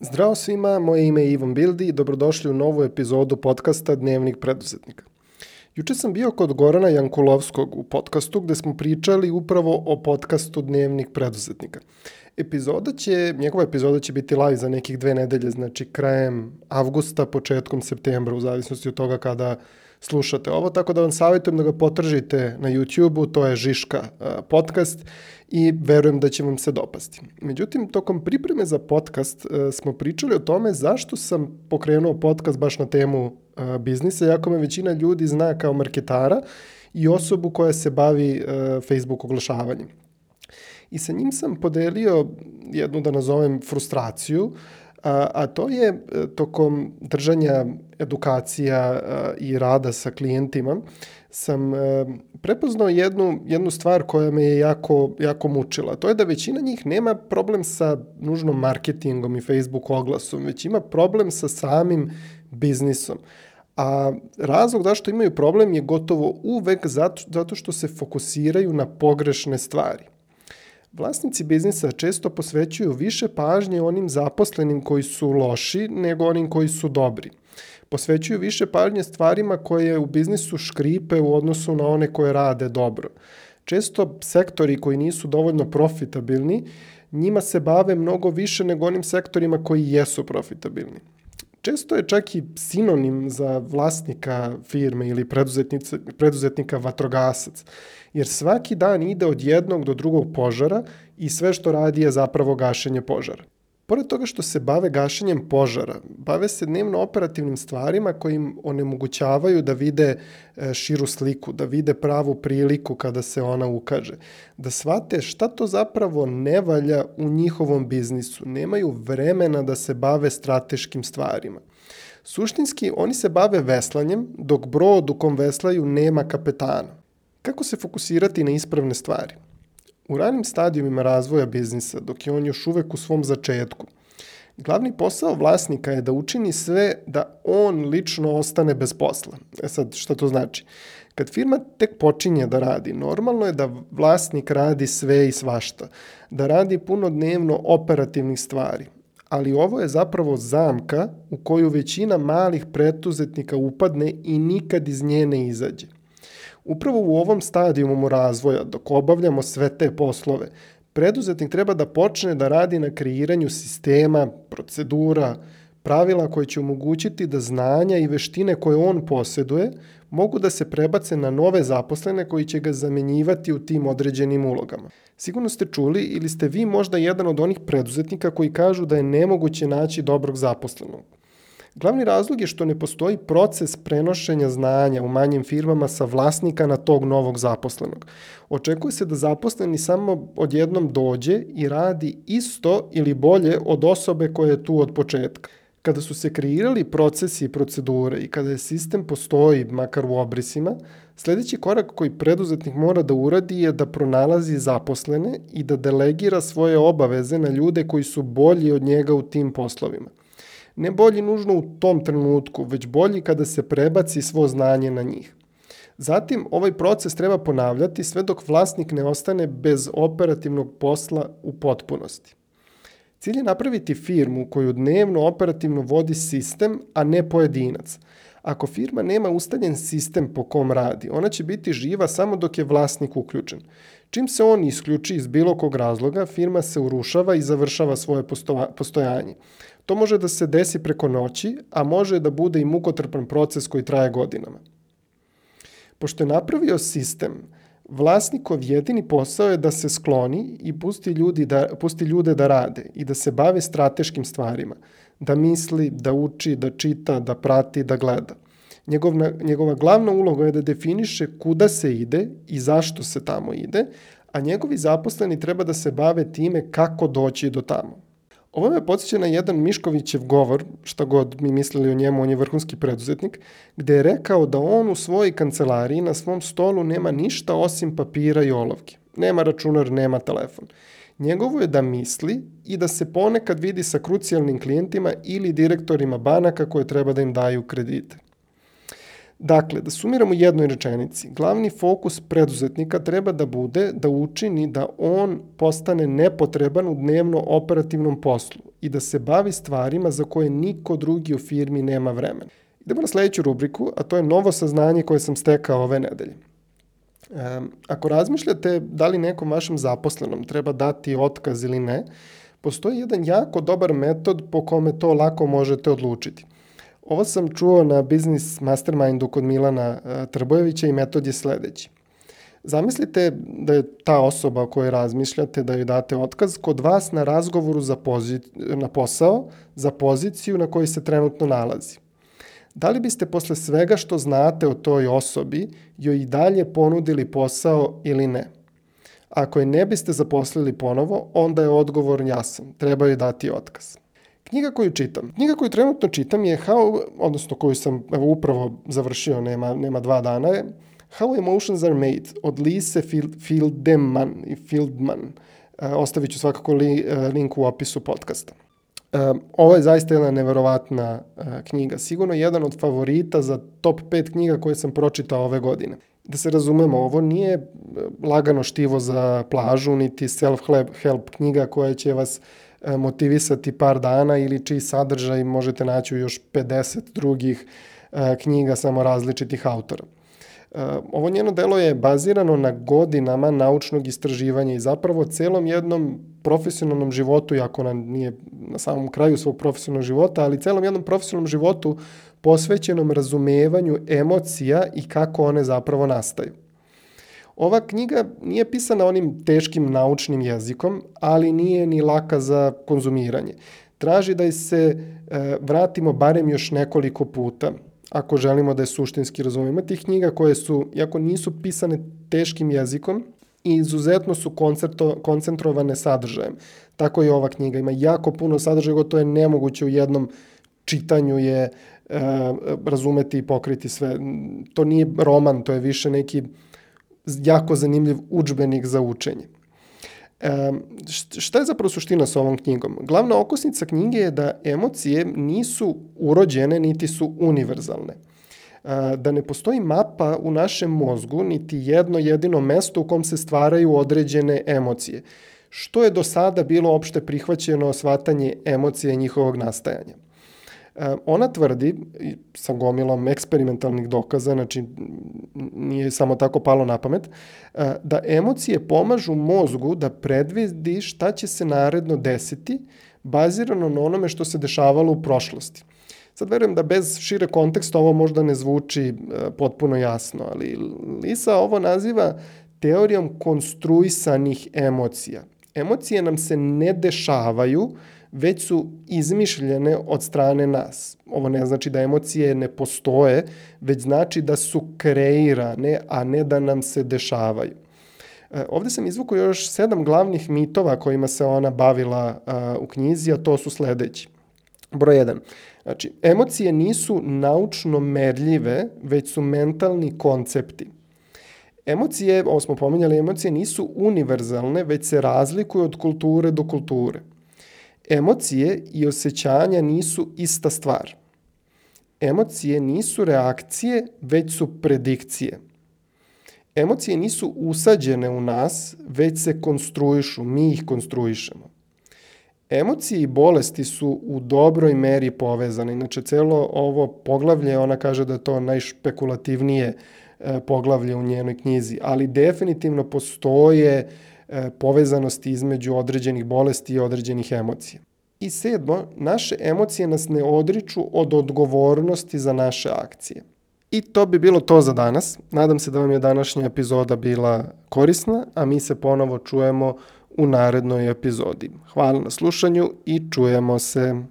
Zdravo svima, moje ime je Ivan Bildi i dobrodošli u novu epizodu podcasta Dnevnik preduzetnika. Juče sam bio kod Gorana Jankulovskog u podcastu gde smo pričali upravo o podcastu Dnevnik preduzetnika. Epizoda će, njegova epizoda će biti live za nekih dve nedelje, znači krajem avgusta, početkom septembra, u zavisnosti od toga kada slušate ovo, tako da vam savjetujem da ga potržite na YouTube-u, to je Žiška podcast i verujem da će vam se dopasti. Međutim, tokom pripreme za podcast smo pričali o tome zašto sam pokrenuo podcast baš na temu biznisa, jako me većina ljudi zna kao marketara i osobu koja se bavi Facebook oglašavanjem. I sa njim sam podelio jednu, da nazovem, frustraciju, a, a to je e, tokom držanja edukacija a, i rada sa klijentima sam a, e, prepoznao jednu, jednu stvar koja me je jako, jako mučila. To je da većina njih nema problem sa nužnom marketingom i Facebook oglasom, već ima problem sa samim biznisom. A razlog zašto imaju problem je gotovo uvek zato, zato što se fokusiraju na pogrešne stvari. Vlasnici biznisa često posvećuju više pažnje onim zaposlenim koji su loši nego onim koji su dobri. Posvećuju više pažnje stvarima koje u biznisu škripe u odnosu na one koje rade dobro. Često sektori koji nisu dovoljno profitabilni, njima se bave mnogo više nego onim sektorima koji jesu profitabilni. Često je čak i sinonim za vlasnika firme ili preduzetnika vatrogasac jer svaki dan ide od jednog do drugog požara i sve što radi je zapravo gašenje požara. Pored toga što se bave gašenjem požara, bave se dnevno operativnim stvarima koji im onemogućavaju da vide e, širu sliku, da vide pravu priliku kada se ona ukaže, da shvate šta to zapravo ne valja u njihovom biznisu, nemaju vremena da se bave strateškim stvarima. Suštinski, oni se bave veslanjem, dok brod u kom veslaju nema kapetana. Kako se fokusirati na ispravne stvari? U ranim stadijumima razvoja biznisa, dok je on još uvek u svom začetku, glavni posao vlasnika je da učini sve da on lično ostane bez posla. E sad, šta to znači? Kad firma tek počinje da radi, normalno je da vlasnik radi sve i svašta, da radi puno dnevno operativnih stvari, ali ovo je zapravo zamka u koju većina malih preduzetnika upadne i nikad iz nje ne izađe. Upravo u ovom stadijumu razvoja, dok obavljamo sve te poslove, preduzetnik treba da počne da radi na kreiranju sistema, procedura, pravila koje će omogućiti da znanja i veštine koje on posjeduje mogu da se prebace na nove zaposlene koji će ga zamenjivati u tim određenim ulogama. Sigurno ste čuli ili ste vi možda jedan od onih preduzetnika koji kažu da je nemoguće naći dobrog zaposlenog. Glavni razlog je što ne postoji proces prenošenja znanja u manjim firmama sa vlasnika na tog novog zaposlenog. Očekuje se da zaposleni samo odjednom dođe i radi isto ili bolje od osobe koja je tu od početka. Kada su se kreirali procesi i procedure i kada je sistem postoji, makar u obrisima, sledeći korak koji preduzetnik mora da uradi je da pronalazi zaposlene i da delegira svoje obaveze na ljude koji su bolji od njega u tim poslovima ne bolji nužno u tom trenutku, već bolji kada se prebaci svo znanje na njih. Zatim, ovaj proces treba ponavljati sve dok vlasnik ne ostane bez operativnog posla u potpunosti. Cilj je napraviti firmu koju dnevno operativno vodi sistem, a ne pojedinac. Ako firma nema ustaljen sistem po kom radi, ona će biti živa samo dok je vlasnik uključen. Čim se on isključi iz bilo kog razloga, firma se urušava i završava svoje postojanje. To može da se desi preko noći, a može da bude i mukotrpan proces koji traje godinama. Pošto je napravio sistem, vlasnikov jedini posao je da se skloni i pusti, ljudi da, pusti ljude da rade i da se bave strateškim stvarima, da misli, da uči, da čita, da prati, da gleda. Njegovna, njegova glavna uloga je da definiše kuda se ide i zašto se tamo ide, a njegovi zaposleni treba da se bave time kako doći do tamo. Ovo me podsjeća na jedan Miškovićev govor, šta god mi mislili o njemu, on je vrhunski preduzetnik, gde je rekao da on u svojoj kancelariji na svom stolu nema ništa osim papira i olovke. Nema računar, nema telefon. Njegovo je da misli i da se ponekad vidi sa krucijalnim klijentima ili direktorima banaka koje treba da im daju kredite. Dakle, da sumiramo jednoj rečenici, glavni fokus preduzetnika treba da bude da učini da on postane nepotreban u dnevno operativnom poslu i da se bavi stvarima za koje niko drugi u firmi nema vremena. Idemo na sledeću rubriku, a to je novo saznanje koje sam stekao ove nedelje. Um, ako razmišljate da li nekom vašem zaposlenom treba dati otkaz ili ne, postoji jedan jako dobar metod po kome to lako možete odlučiti – Ovo sam čuo na Business Mastermindu kod Milana e, Trbojevića i metod je sledeći. Zamislite da je ta osoba o kojoj razmišljate da joj date otkaz kod vas na razgovoru za pozit, na posao za poziciju na kojoj se trenutno nalazi. Da li biste posle svega što znate o toj osobi joj i dalje ponudili posao ili ne? Ako je ne biste zaposlili ponovo, onda je odgovor jasan. Treba joj dati otkaz. Knjiga koju čitam. Knjiga koju trenutno čitam je How, odnosno koju sam evo, upravo završio, nema, nema dva dana, je How Emotions Are Made od Lise Fieldman i Fieldman. Uh, ostavit ću svakako li, uh, link u opisu podcasta. Uh, ovo je zaista jedna neverovatna knjiga. Sigurno jedan od favorita za top 5 knjiga koje sam pročitao ove godine. Da se razumemo, ovo nije lagano štivo za plažu, niti self-help knjiga koja će vas E, motivisati par dana ili čiji sadržaj možete naći u još 50 drugih e, knjiga samo različitih autora. E, ovo njeno delo je bazirano na godinama naučnog istraživanja i zapravo celom jednom profesionalnom životu, iako ona nije na samom kraju svog profesionalnog života, ali celom jednom profesionalnom životu posvećenom razumevanju emocija i kako one zapravo nastaju. Ova knjiga nije pisana onim teškim naučnim jezikom, ali nije ni laka za konzumiranje. Traži da se e, vratimo barem još nekoliko puta, ako želimo da je suštinski razumemo. Tih knjiga koje su, iako nisu pisane teškim jezikom, izuzetno su koncerto, koncentrovane sadržajem. Tako i ova knjiga. Ima jako puno sadržaja, gotovo je nemoguće u jednom čitanju je e, razumeti i pokriti sve. To nije roman, to je više neki jako zanimljiv učbenik za učenje. E, šta je zapravo suština sa ovom knjigom? Glavna okosnica knjige je da emocije nisu urođene niti su univerzalne. E, da ne postoji mapa u našem mozgu niti jedno jedino mesto u kom se stvaraju određene emocije. Što je do sada bilo opšte prihvaćeno shvatanje emocije njihovog nastajanja. Ona tvrdi, sa gomilom eksperimentalnih dokaza, znači nije samo tako palo na pamet, e, da emocije pomažu mozgu da predvidi šta će se naredno desiti, bazirano na onome što se dešavalo u prošlosti. Sad verujem da bez šire konteksta ovo možda ne zvuči e, potpuno jasno, ali Lisa ovo naziva teorijom konstruisanih emocija. Emocije nam se ne dešavaju, uh, već su izmišljene od strane nas. Ovo ne znači da emocije ne postoje, već znači da su kreirane, a ne da nam se dešavaju. E, ovde sam izvukao još sedam glavnih mitova kojima se ona bavila a, u knjizi, a to su sledeći. Broj 1. Znači, emocije nisu naučno merljive, već su mentalni koncepti. Emocije, ovo smo pominjali, emocije nisu univerzalne, već se razlikuju od kulture do kulture. Emocije i osjećanja nisu ista stvar. Emocije nisu reakcije, već su predikcije. Emocije nisu usađene u nas, već se konstruišu, mi ih konstruišemo. Emocije i bolesti su u dobroj meri povezane. Inače, celo ovo poglavlje, ona kaže da je to najšpekulativnije e, poglavlje u njenoj knjizi, ali definitivno postoje E, povezanosti između određenih bolesti i određenih emocija. I sedmo, naše emocije nas ne odriču od odgovornosti za naše akcije. I to bi bilo to za danas. Nadam se da vam je današnja epizoda bila korisna, a mi se ponovo čujemo u narednoj epizodi. Hvala na slušanju i čujemo se.